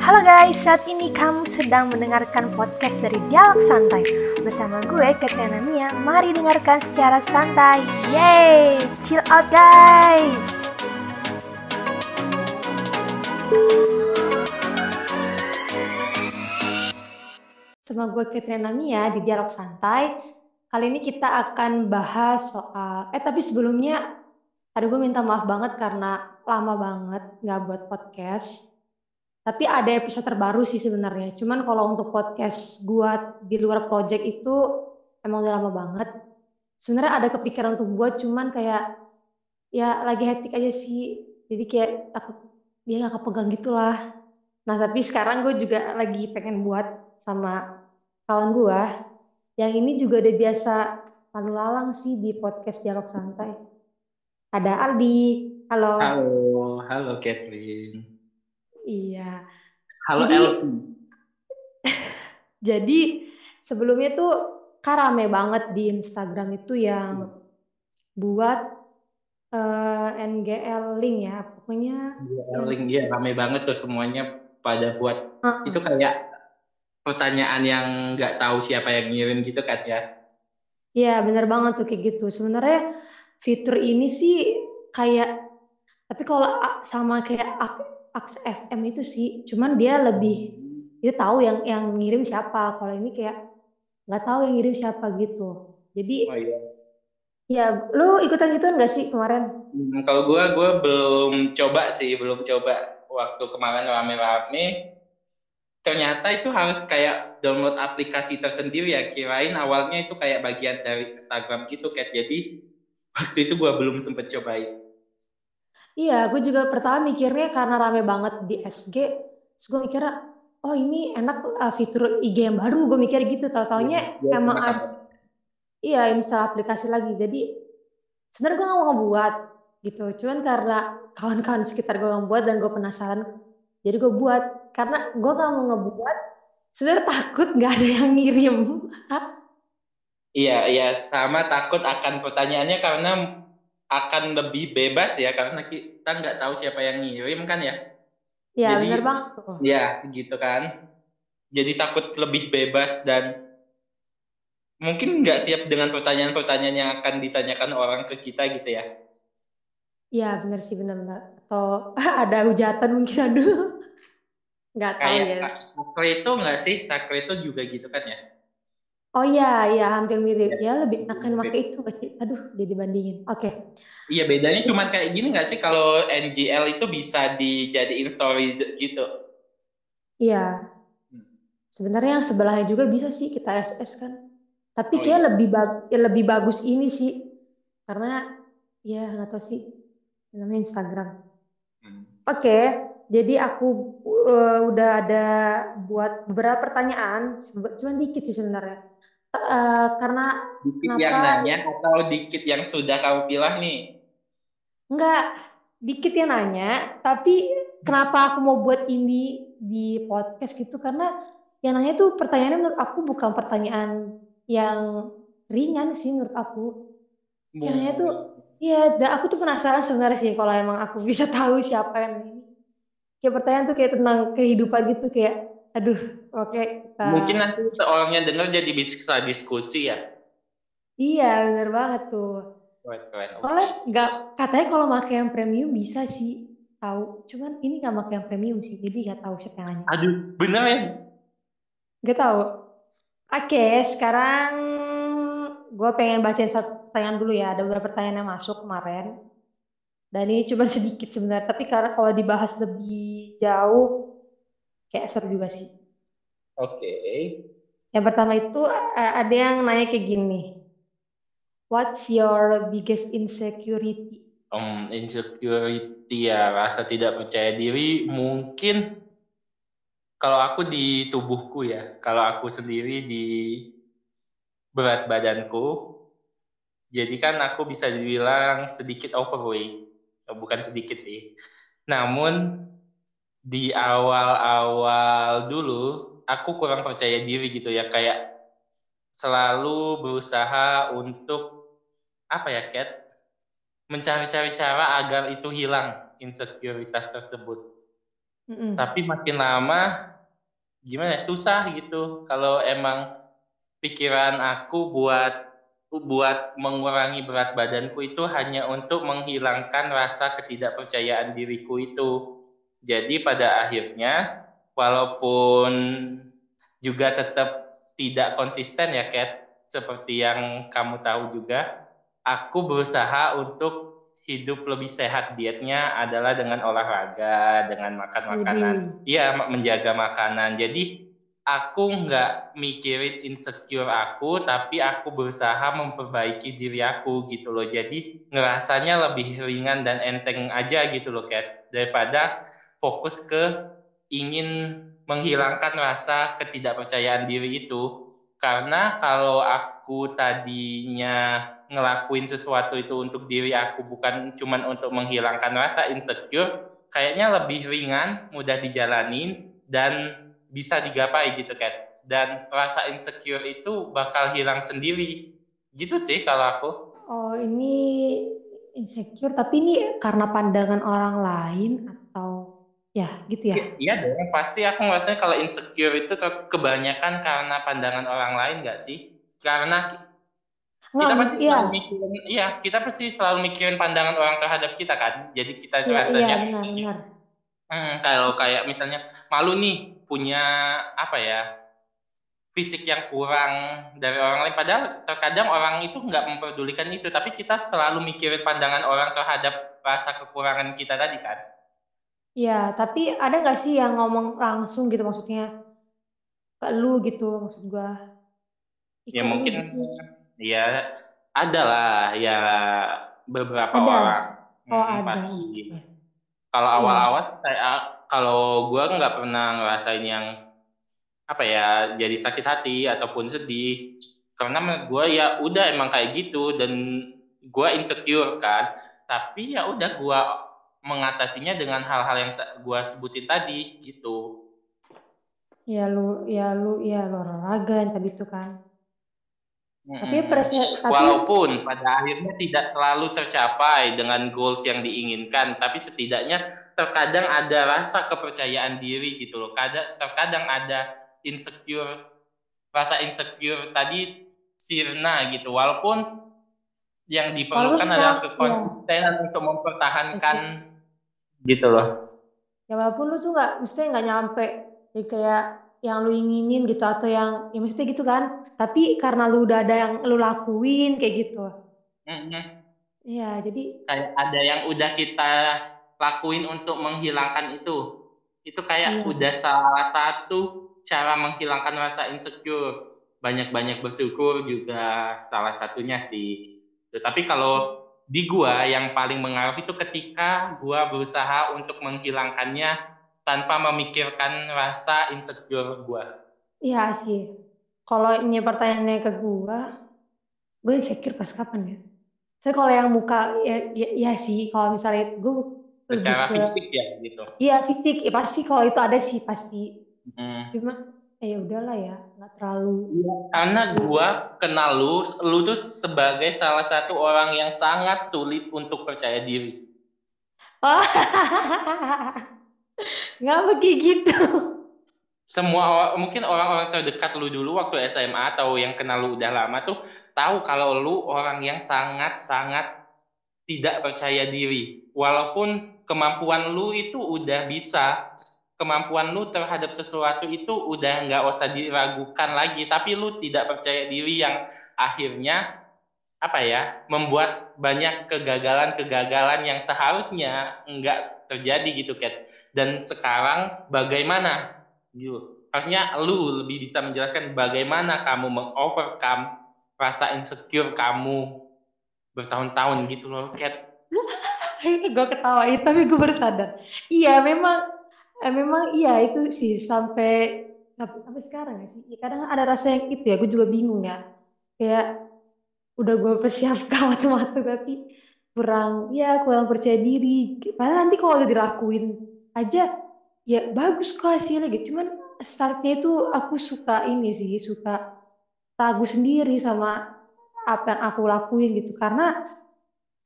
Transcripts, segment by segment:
Halo guys, saat ini kamu sedang mendengarkan podcast dari Dialog Santai. Bersama gue, Katrina Mia, mari dengarkan secara santai. Yeay, chill out guys. Sama gue Katrina Mia di Dialog Santai. Kali ini kita akan bahas soal Eh tapi sebelumnya Aduh gue minta maaf banget karena lama banget nggak buat podcast tapi ada episode terbaru sih sebenarnya. Cuman kalau untuk podcast gua di luar project itu emang udah lama banget. Sebenarnya ada kepikiran untuk buat cuman kayak ya lagi hektik aja sih. Jadi kayak takut dia gak kepegang gitulah. Nah tapi sekarang gue juga lagi pengen buat sama kawan gue. Yang ini juga udah biasa lalu lalang sih di podcast dialog santai. Ada Aldi. Halo. Halo, halo Catherine. Iya. Halo Jadi- LP. Jadi sebelumnya tuh kan rame banget di Instagram itu yang buat eh, NGL link ya. Pokoknya Iya, link dia rame banget tuh semuanya pada buat Heeh. itu kayak pertanyaan yang nggak tahu siapa yang ngirim gitu kan ya. Iya bener banget tuh kayak gitu. Sebenarnya fitur ini sih kayak tapi kalau sama kayak Aks Aks FM itu sih, cuman dia lebih dia tahu yang yang ngirim siapa. Kalau ini kayak nggak tahu yang ngirim siapa gitu. Jadi Oh iya. ya lu ikutan gituan gak sih kemarin? Hmm, kalau gua gua belum coba sih, belum coba waktu kemarin rame-rame. Ternyata itu harus kayak download aplikasi tersendiri ya. Kirain awalnya itu kayak bagian dari Instagram gitu, Kat. Jadi waktu itu gua belum sempet cobain. Iya, gue juga pertama mikirnya karena rame banget di SG, terus gue mikirnya, oh ini enak uh, fitur IG yang baru, gue mikir gitu, tau-taunya Iya, emang harus, iya install aplikasi lagi, jadi sebenarnya gue gak mau ngebuat gitu, cuman karena kawan-kawan sekitar gue ngebuat dan gue penasaran, jadi gue buat, karena gue gak mau ngebuat, sebenarnya takut gak ada yang ngirim, Iya, iya, sama takut akan pertanyaannya karena akan lebih bebas ya karena kita nggak tahu siapa yang ngirim kan ya. ya Jadi- bener banget tuh. Ya, gitu kan. Jadi takut lebih bebas dan mungkin nggak siap dengan pertanyaan-pertanyaan yang akan ditanyakan orang ke kita gitu ya. Iya bener sih, bener-bener, atau ada hujatan mungkin, aduh, nggak tahu Kayak ya. Sakre itu nggak sih? Sakre itu juga gitu kan ya? Oh iya, iya hampir mirip. Ya, Ya lebih enakan mirip. pakai itu pasti. Aduh, jadi bandingin. Oke. Iya, bedanya cuma kayak gini nggak sih kalau NGL itu bisa dijadiin story gitu. Iya. Hmm. Sebenarnya yang sebelahnya juga bisa sih kita SS kan. Tapi Oh, kayak iya. lebih bag- ya lebih bagus ini sih. Karena ya nggak tahu sih namanya Instagram. Hmm. Oke, jadi aku uh, udah ada buat beberapa pertanyaan, cuman dikit sih sebenarnya. Uh, karena Dikit Kenapa? yang nanya atau dikit yang sudah kamu pilih nih? Enggak, dikit yang nanya, tapi kenapa aku mau buat ini di podcast gitu karena yang nanya tuh pertanyaannya menurut aku bukan pertanyaan yang ringan sih menurut aku. Kayaknya tuh Iya, dan aku tuh penasaran sebenarnya sih kalau emang aku bisa tahu siapa yang. Kayak pertanyaan tuh kayak tentang kehidupan gitu kayak aduh, oke kita Mungkin nanti orangnya dengar jadi bisa diskusi ya. Iya, bener banget tuh. Keren, keren. Soalnya nggak katanya kalau pakai yang premium bisa sih tahu. Cuman ini nggak pakai yang premium sih, jadi nggak tahu siapa yang nanya. Aduh, bener ya? Nggak tahu. Oke, sekarang gue pengen bacain satu pertanyaan dulu ya. Ada beberapa pertanyaan yang masuk kemarin. Dan ini cuma sedikit sebenarnya. Tapi karena kalau dibahas lebih jauh, kayak seru juga sih. Oke. Yang pertama itu eh, ada yang nanya kayak gini. What's your biggest insecurity? Um, insecurity ya, rasa tidak percaya diri mungkin kalau aku di tubuhku ya, kalau aku sendiri di berat badanku, jadi kan aku bisa dibilang sedikit overweight, bukan sedikit sih. Namun di awal-awal dulu aku kurang percaya diri gitu ya, kayak selalu berusaha untuk apa ya, Kat? Mencari-cari cara agar itu hilang insekuritas tersebut. tapi makin lama gimana ya, susah gitu kalau emang pikiran aku buat buat mengurangi berat badanku itu hanya untuk menghilangkan rasa ketidakpercayaan diriku itu. Jadi pada akhirnya walaupun juga tetap tidak konsisten ya Kat, seperti yang kamu tahu juga, aku berusaha untuk hidup lebih sehat dietnya adalah dengan olahraga, dengan makan makanan, iya menjaga makanan. Jadi aku nggak mikirin insecure aku, tapi aku berusaha memperbaiki diri aku gitu loh. Jadi ngerasanya lebih ringan dan enteng aja gitu loh, Kat. Daripada fokus ke ingin menghilangkan rasa ketidakpercayaan diri itu. Karena kalau aku tadinya ngelakuin sesuatu itu untuk diri aku bukan cuman untuk menghilangkan rasa insecure, kayaknya lebih ringan, mudah dijalanin dan bisa digapai gitu kan. Dan rasa insecure itu bakal hilang sendiri. Gitu sih kalau aku. Oh ini insecure tapi ini karena pandangan orang lain atau ya gitu ya? Iya dong. Pasti aku ngerasanya kalau insecure itu kebanyakan karena pandangan orang lain gak sih? Karena kita pasti iya. selalu mikirin iya kita pasti selalu mikirin pandangan orang terhadap kita kan? Jadi kita ya, rasanya iya, benar, benar. Hmm, kalau kayak misalnya malu nih punya apa ya fisik yang kurang dari orang lain padahal terkadang orang itu nggak memperdulikan itu tapi kita selalu mikirin pandangan orang terhadap rasa kekurangan kita tadi kan Iya, tapi ada nggak sih yang ngomong langsung gitu maksudnya ke lu gitu maksud gua? Ya mungkin gitu. ya ada lah ya beberapa ada. orang. Oh hmm, ada. Kalau iya. awal-awal saya kalau gue nggak pernah ngerasain yang apa ya jadi sakit hati ataupun sedih. Karena gue ya udah emang kayak gitu dan gue insecure kan. Tapi ya udah gue mengatasinya dengan hal-hal yang gue sebutin tadi gitu. Ya lu ya lu ya lu olahraga yang tadi itu kan Hmm. Tapi presiden walaupun pada akhirnya tidak selalu tercapai dengan goals yang diinginkan, tapi setidaknya terkadang ada rasa kepercayaan diri gitu loh. Kadang terkadang ada insecure rasa insecure tadi sirna gitu. Walaupun yang diperlukan walaupun adalah kekonsistenan ya. untuk mempertahankan Mesti. gitu loh. Ya walaupun lu tuh nggak mesti nggak nyampe ya kayak yang lu inginin gitu atau yang ya mesti gitu kan. Tapi karena lu udah ada yang lu lakuin kayak gitu. Iya, mm -hmm. jadi kayak ada yang udah kita lakuin untuk menghilangkan itu itu kayak iya. udah salah satu cara menghilangkan rasa insecure banyak-banyak bersyukur juga salah satunya sih tetapi kalau di gua yang paling mengaruh itu ketika gua berusaha untuk menghilangkannya tanpa memikirkan rasa insecure gua. Iya sih. Kalau ini pertanyaannya ke gua gue insecure pas kapan ya? Saya kalau yang muka ya, ya, ya sih kalau misalnya gue secara ke, fisik ya gitu. Iya fisik. Ya pasti kalau itu ada sih pasti. Hmm. cuma eh, ya udahlah ya nggak terlalu ya, karena gua kenal lu lu tuh sebagai salah satu orang yang sangat sulit untuk percaya diri. Oh nggak begitu semua mungkin orang-orang terdekat lu dulu waktu SMA atau yang kenal lu udah lama tuh tahu kalau lu orang yang sangat-sangat tidak percaya diri. Walaupun kemampuan lu itu udah bisa kemampuan lu terhadap sesuatu itu udah nggak usah diragukan lagi tapi lu tidak percaya diri yang akhirnya apa ya membuat banyak kegagalan-kegagalan yang seharusnya nggak terjadi gitu Kat. Dan sekarang bagaimana? Gitu. Harusnya lu lebih bisa menjelaskan bagaimana kamu mengovercome rasa insecure kamu bertahun-tahun gitu loh Kat. Gue ketawain tapi gue baru sadar. Iya memang eh, memang iya itu sih sampai sampai sekarang ya sih. Ya, kadang ada rasa yang itu ya gue juga bingung ya. Kayak udah gue persiapkan waktu-waktu tapi kurang ya kurang percaya diri. Padahal nanti kalau udah dilakuin aja ya bagus kok hasilnya gitu. Cuman startnya itu aku suka ini sih suka ragu sendiri sama apa yang aku lakuin gitu. Karena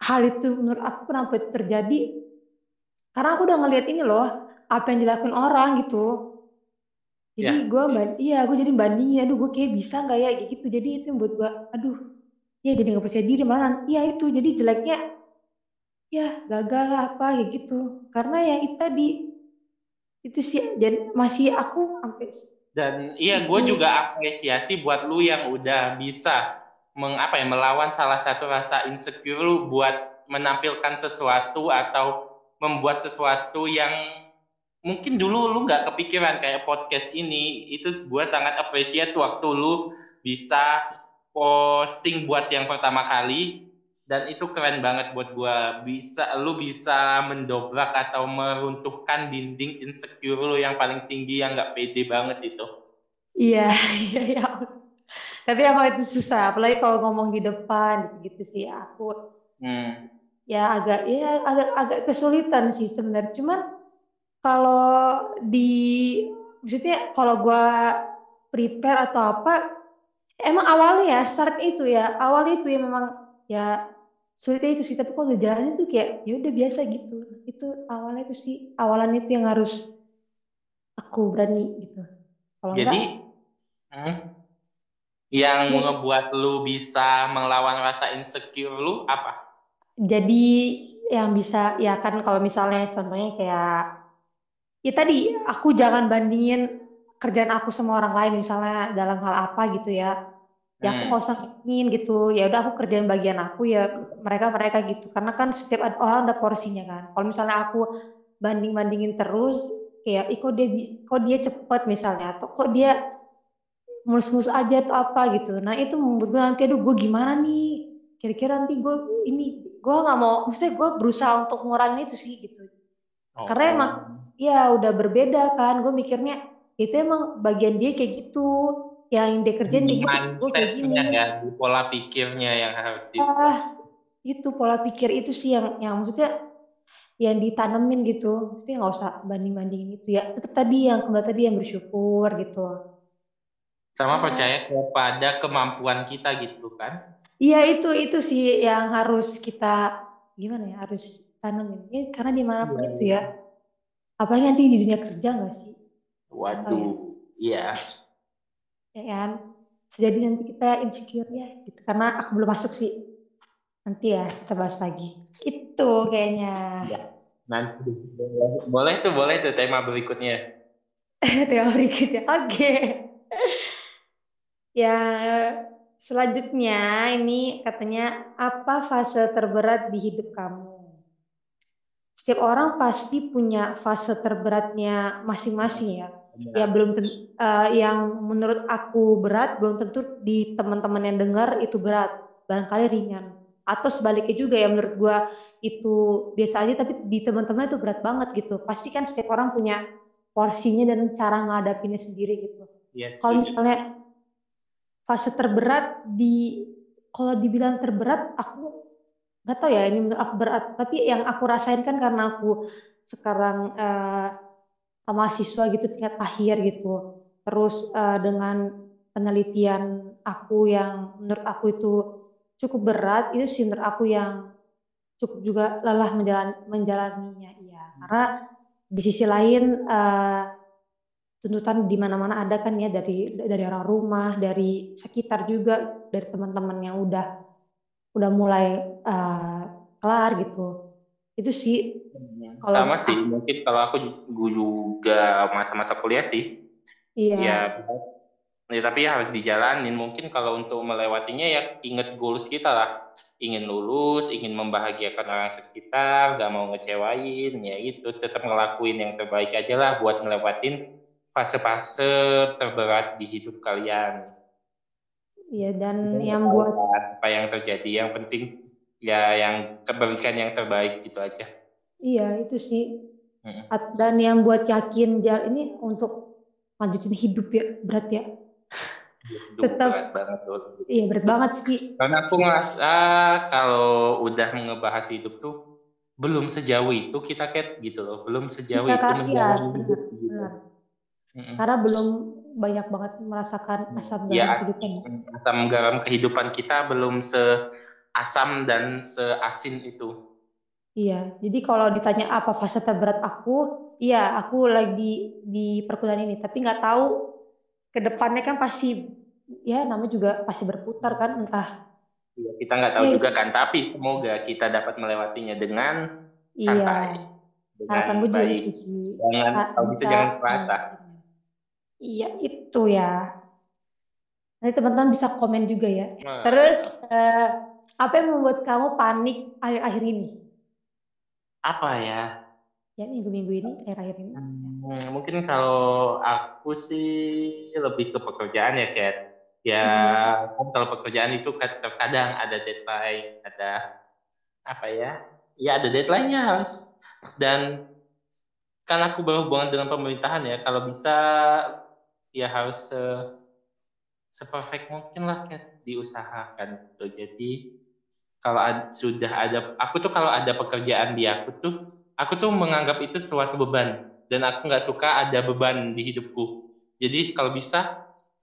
hal itu menurut aku kenapa terjadi? Karena aku udah ngelihat ini loh apa yang dilakukan orang gitu. Jadi Ya. gue iya gue jadi bandingin aduh gue kayak bisa nggak ya? Gitu. Jadi itu yang buat gue aduh ya jadi nggak percaya diri malah iya itu. Jadi jeleknya ya gagal lah apa kayak gitu. Karena ya itu tadi itu sih dan masih aku sampai Dan iya gue juga apresiasi buat lu yang udah bisa mengapa ya melawan salah satu rasa insecure lu buat menampilkan sesuatu atau membuat sesuatu yang mungkin dulu lu nggak kepikiran kayak podcast ini. Itu gue sangat appreciate waktu lu bisa posting buat yang pertama kali dan itu keren banget buat gue bisa lu bisa mendobrak atau meruntuhkan dinding insecure lu yang paling tinggi yang nggak pede banget itu. Iya iya ya tapi apa itu susah? Apalagi kalau ngomong di depan gitu, sih. Aku hmm. ya agak ya agak agak kesulitan sih sebenarnya. Cuman kalau di maksudnya kalau gue prepare atau apa emang awalnya ya start itu ya. Awal itu ya memang ya sulitnya itu sih tapi kalau jalan itu kayak ya udah biasa gitu. Itu awalnya itu sih awalan itu yang harus aku berani gitu. Kalau jadi enggak, hmm, yang ya. ngebuat lu bisa melawan rasa insecure lu apa? Jadi yang bisa ya kan kalau misalnya contohnya kayak ya tadi aku jangan bandingin kerjaan aku sama orang lain misalnya dalam hal apa gitu ya ya aku hmm. nggak usah ingin gitu. Ya udah aku kerjain bagian aku ya mereka mereka gitu. Karena kan setiap orang ada porsinya kan. Kalau misalnya aku banding bandingin terus kayak ih kok dia kok dia cepet misalnya atau kok dia mulus-mulus aja atau apa gitu. Nah itu membuat gue nanti aduh gue gimana nih? Kira-kira nanti gue ini gue nggak mau maksudnya gue berusaha untuk ngurangin itu sih gitu. Oh. karena emang ya udah berbeda kan. Gue mikirnya itu emang bagian dia kayak gitu yang dia kerjain di gitu ya di pola pikirnya yang harus di ah, itu pola pikir itu sih yang yang maksudnya yang ditanemin gitu. Mesti nggak usah banding bandingin itu ya. Tetap tadi yang kembali tadi yang bersyukur gitu. Sama percaya kepada kemampuan kita gitu kan? Iya itu itu sih yang harus kita gimana ya harus tanemin. Ya, karena di mana pun ya, itu ya apalagi nanti di dunia kerja nggak sih? Waduh iya ya kan? Sejadi nanti kita insecure ya gitu. Karena aku belum masuk sih. Nanti ya kita bahas lagi. Itu kayaknya. Ya nanti boleh tuh boleh tuh tema berikutnya. Tema berikutnya. Oke. Okay. ya selanjutnya ini katanya apa fase terberat di hidup kamu? Setiap orang pasti punya fase terberatnya masing-masing ya ya belum uh, yang menurut aku berat belum tentu di teman-teman yang dengar itu berat. Barangkali ringan. Atau sebaliknya juga ya menurut gua itu biasa aja tapi di teman-teman itu berat banget gitu. Pasti kan setiap orang punya porsinya dan cara ngadapinnya sendiri gitu. Ya, kalau misalnya fase terberat di kalau dibilang terberat aku nggak tahu ya ini menurut aku berat. Tapi yang aku rasain kan karena aku sekarang uh, mahasiswa gitu tingkat akhir gitu. Terus uh, dengan penelitian aku yang menurut aku itu cukup berat, itu sih menurut aku yang cukup juga lelah menjalan, menjalaninya. Iya, karena di sisi lain uh, tuntutan di mana-mana ada kan ya dari dari orang rumah, dari sekitar juga, dari teman-teman yang udah udah mulai uh, kelar gitu itu sih. Kalau sama sih mungkin kalau aku juga masa-masa kuliah sih. Iya. Ya, ya tapi harus dijalanin. Mungkin kalau untuk melewatinya ya inget goals kita lah. Ingin lulus ingin membahagiakan orang sekitar gak mau ngecewain ya itu tetap ngelakuin yang terbaik aja lah buat ngelewatin fase-fase terberat di hidup kalian. Iya dan yang buat apa yang terjadi. Yang penting ya yang keberikan yang terbaik gitu aja. Iya itu sih. Hmm. dan yang buat yakin ini untuk lanjutin hidup ya berat ya. Hidup tetap berat banget tuh iya berat banget sih. Karena aku ngerasa kalau udah ngebahas hidup tuh belum sejauh itu kita kayak gitu loh. Belum sejauh kita itu menjalani ya, hidup gitu. karena belum banyak banget merasakan asam garam ya, kehidupan. asam garam kehidupan kita belum se asam dan seasin itu. Iya, jadi kalau ditanya apa fase terberat aku, iya aku lagi di perkuliahan ini, tapi nggak tahu ke depannya kan pasti ya namanya juga pasti berputar kan entah. Iya, kita nggak tahu ya, juga kan, tapi semoga kita dapat melewatinya dengan iya. santai. Iya. Dengan Harapan gue juga itu sih. Jangan, kalau bisa jangan terasa. Iya, itu ya. Nanti teman-teman bisa komen juga ya. Nah. Terus, eh, apa yang membuat kamu panik akhir-akhir ini? Apa ya? Ya minggu-minggu ini, akhir-akhir ini. Hmm, mungkin kalau aku sih lebih ke pekerjaan ya, Kat. Ya, hmm. kan kalau pekerjaan itu terkadang ada deadline, ada apa ya? Ya ada deadline-nya harus. Dan kan aku berhubungan dengan pemerintahan ya, kalau bisa ya harus se seperfect mungkin lah Kat diusahakan gitu. Jadi kalau ad, sudah ada aku tuh kalau ada pekerjaan di aku tuh aku tuh menganggap itu suatu beban. Dan aku nggak suka ada beban di hidupku. Jadi kalau bisa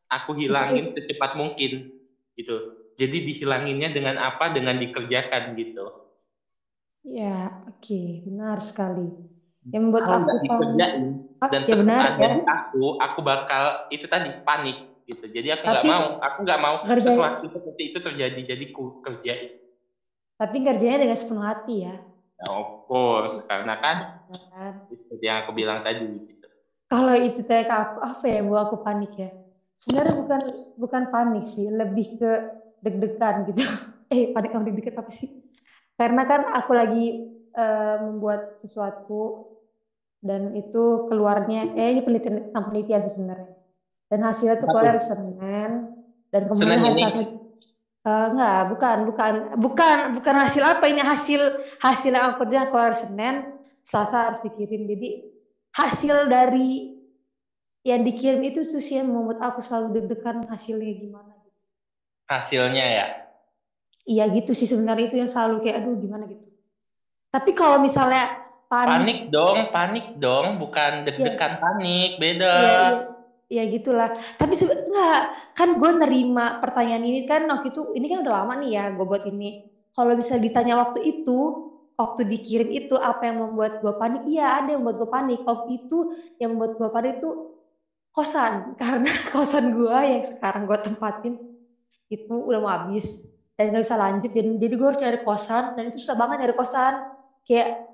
aku hilangin secepat mungkin gitu. Jadi dihilanginnya dengan apa? Dengan dikerjakan gitu. Ya oke. Okay. benar sekali. Yang membuat kalau aku dikerjain dan ya benar, ya. aku aku bakal itu tadi panik gitu. Jadi aku nggak mau aku nggak mau sesuatu seperti itu terjadi. Jadi ku kerjain tapi kerjanya dengan sepenuh hati ya. ya of course, karena kan seperti yang aku bilang tadi. Gitu. Kalau itu kayak aku, apa ya buat aku panik ya? Sebenarnya bukan bukan panik sih, lebih ke deg-degan gitu. eh panik kalau deg-degan apa sih? Karena kan aku lagi uh, membuat sesuatu dan itu keluarnya, eh ini penelitian penelitian sebenarnya. Dan hasilnya tuh keluar Senin dan kemudian hasil Uh, enggak, bukan, bukan, bukan, bukan hasil apa ini hasil hasil yang aku kerja keluar Senin, Selasa harus dikirim. Jadi hasil dari yang dikirim itu tuh sih yang membuat aku selalu deg-degan hasilnya gimana. Hasilnya ya? Iya gitu sih sebenarnya itu yang selalu kayak aduh gimana gitu. Tapi kalau misalnya panik, panik dong, panik dong, bukan deg-degan ya. panik, beda. Iya, iya ya gitulah. Tapi sebenarnya kan gue nerima pertanyaan ini kan waktu itu ini kan udah lama nih ya gue buat ini. Kalau bisa ditanya waktu itu waktu dikirim itu apa yang membuat gue panik? Iya ada yang membuat gue panik. Waktu itu yang membuat gue panik itu kosan. Karena kosan gue yang sekarang gue tempatin itu udah mau habis dan gak bisa lanjut. Dan jadi gue harus cari kosan dan itu susah banget nyari kosan. Kayak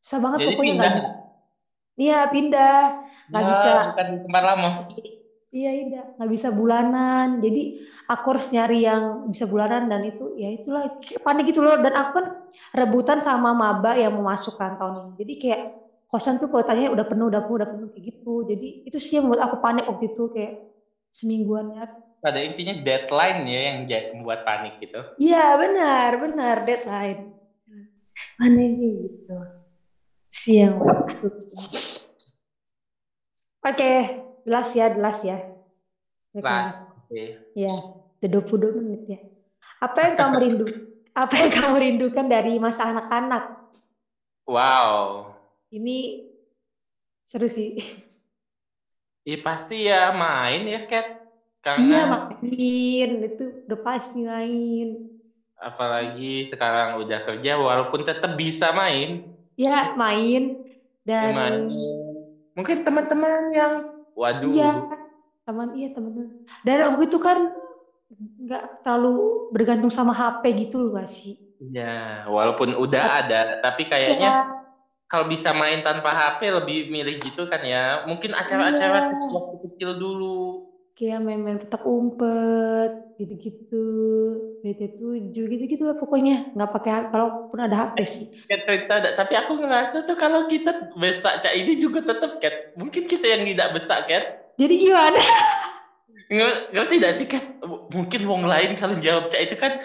susah banget jadi pokoknya nggak Iya pindah, nggak ya, bisa. Bukan tempat lama. Iya iya, nggak bisa bulanan. Jadi aku harus nyari yang bisa bulanan dan itu ya itulah panik gitu loh. Dan aku kan rebutan sama maba yang mau masuk kan tahun ini. Jadi kayak kosan tuh kuotanya udah penuh, udah penuh, udah penuh kayak gitu. Jadi itu sih yang membuat aku panik waktu itu kayak semingguan ya. Pada intinya deadline ya yang membuat panik gitu. Iya benar, benar deadline. Mana sih gitu siang waktu. Oke, jelas ya, jelas ya. Jelas. Oke. Okay. Ya, udah 22 menit ya. Apa yang kamu rindu? apa yang kamu rindukan dari masa anak-anak? Wow. Ini seru sih. Iya pasti ya main ya Kat. Karena iya main itu udah pasti main. Apalagi sekarang udah kerja walaupun tetap bisa main ya main dan main. mungkin teman-teman yang waduh iya teman iya teman dan waktu itu kan nggak terlalu bergantung sama HP gitu loh gak sih ya walaupun udah ada tapi kayaknya ya. kalau bisa main tanpa HP lebih milih gitu kan ya mungkin acara-acara ya. waktu kecil dulu kayak main-main petak umpet gitu-gitu BT7 gitu-gitu lah pokoknya. Nggak pakai kalaupun ada HP sih. Cat, tapi aku ngerasa tuh kalau kita besak cak ini juga tetap cat. Mungkin kita yang tidak besak cat. Jadi gimana? Nggak tidak sih cat? Mungkin wong lain kalau jawab cak itu kan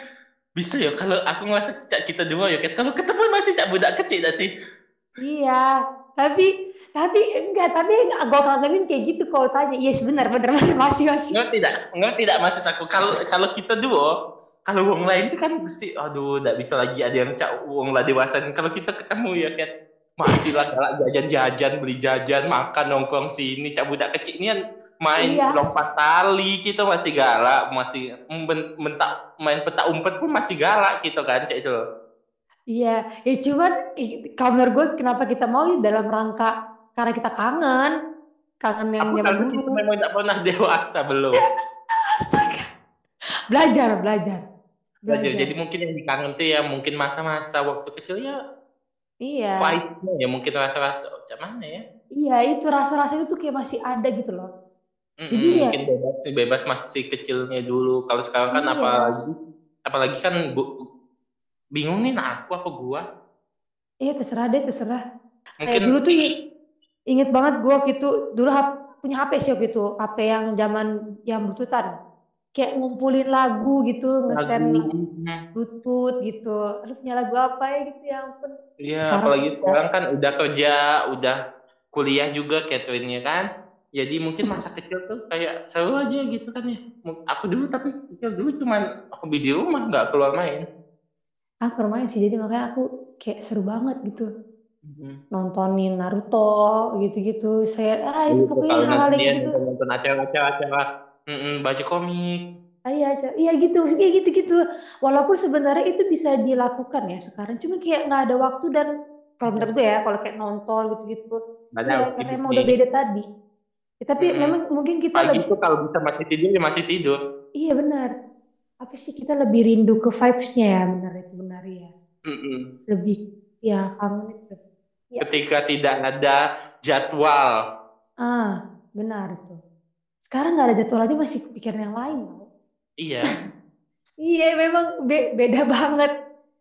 bisa ya. Kalau aku ngerasa cak kita dua ya cat. Kalau ketemu masih cak budak kecil tak sih? Iya tapi tapi enggak tapi enggak gue kangenin kayak gitu kalau tanya. Iya yes, benar benar masih masih. Enggak tidak enggak tidak maksud aku. Kalau kalau kita duo kalau uang lain itu kan mesti aduh tidak bisa lagi ada yang cak uang lah dewasa kalau kita ketemu ya kan masih lah galak jajan-jajan beli jajan makan nongkrong sini cak budak kecil ini kan main iya. lompat tali kita masih galak masih mentak main petak umpet pun masih galak gitu kan cak itu Iya, ya cuman kalau menurut gue kenapa kita mau ya dalam rangka karena kita kangen, kangen yang zaman dulu. memang tidak pernah dewasa belum. Astaga. Belajar, belajar. Belajar. Jadi mungkin yang dikangen tuh ya mungkin masa-masa waktu kecil ya Iya. fight-nya ya mungkin rasa-rasa oh, mana ya? Iya, itu rasa-rasa itu tuh kayak masih ada gitu loh. Mm-mm, Jadi ya- mungkin bebas sih bebas masih kecilnya dulu. Kalau sekarang kan Iya. apalagi apalagi kan bu, bingung nih nah aku apa gua. Iya, terserah deh, terserah. Mungkin Kayak dulu tuh inget banget gue waktu itu dulu punya HP sih waktu itu, HP yang zaman yang bluetoothan. Kayak ngumpulin lagu gitu, mm, bluetooth gitu. Aduh punya lagu apa ya gitu ya ampun. Iya, apalagi sekarang kan udah kerja, udah kuliah juga Catherine-nya kan. Jadi mungkin masa kecil tuh kayak seru aja gitu kan ya. Aku dulu tapi kecil dulu cuman hobi di rumah nggak keluar main. Aku bermain sih, jadi makanya aku kayak seru banget gitu. Mhm. Nontonin Naruto gitu-gitu. Saya, ah itu Gitu, pokoknya hal-hal ya gitu. nonton acara-acara acara, mm-mm, baca komik. Ah, iya, iya gitu, iya gitu-gitu. Walaupun sebenarnya itu bisa dilakukan ya sekarang, cuma kayak nggak ada waktu dan kalau menurut gue ya, kalau kayak nonton gitu-gitu, Nggak ada ya, karena emang udah beda tadi. Ya, tapi Mm-mm. memang mungkin kita Pagi lebih, tuh kalau bisa masih tidur ya masih tidur. iya benar. Apa sih kita lebih rindu ke vibes-nya ya, benar itu benar ya. Mm-mm. Lebih, ya kangen itu. Ya. Ketika tidak ada jadwal. Ah, benar itu. Sekarang nggak ada jadwal aja masih kepikiran yang lain. Iya. Iya, memang be- beda banget.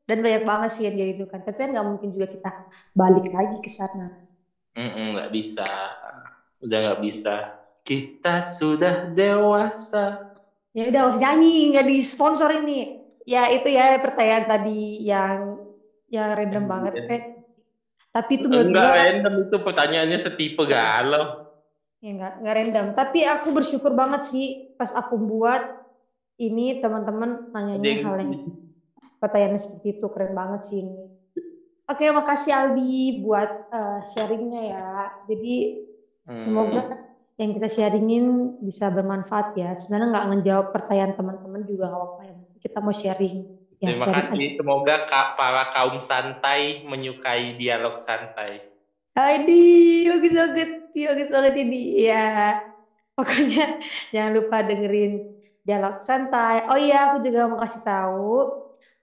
Dan banyak banget sih yang dirindukan. Tapi kan nggak mungkin juga kita balik lagi ke sana. Nggak bisa. Udah nggak bisa. Kita sudah dewasa. Ya udah, nyanyi, nggak disponsor ini. Ya itu ya pertanyaan tadi yang yang random banget. random. Tapi itu menurut Enggak gua random itu pertanyaannya setipe galau. ya nggak nggak random. Tapi aku bersyukur banget sih pas aku buat ini teman-teman nanyanya hal yang pertanyaan seperti itu keren banget sih ini. Oke, makasih Aldi buat eh, sharingnya ya. Jadi Hmm. semoga yang kita sharingin bisa bermanfaat ya. Sebenarnya nggak ngejawab pertanyaan teman-teman juga nggak apa-apa ya. Kita mau sharing. Ya, Terima sharing kasih. Semoga para kaum santai menyukai dialog santai. Adi, bagus banget, bagus banget ini. Ya, pokoknya jangan lupa dengerin dialog santai. Oh iya, aku juga mau kasih tahu,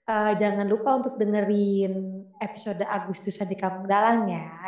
eh, jangan lupa untuk dengerin episode Agustusan di Kampung Dalang ya.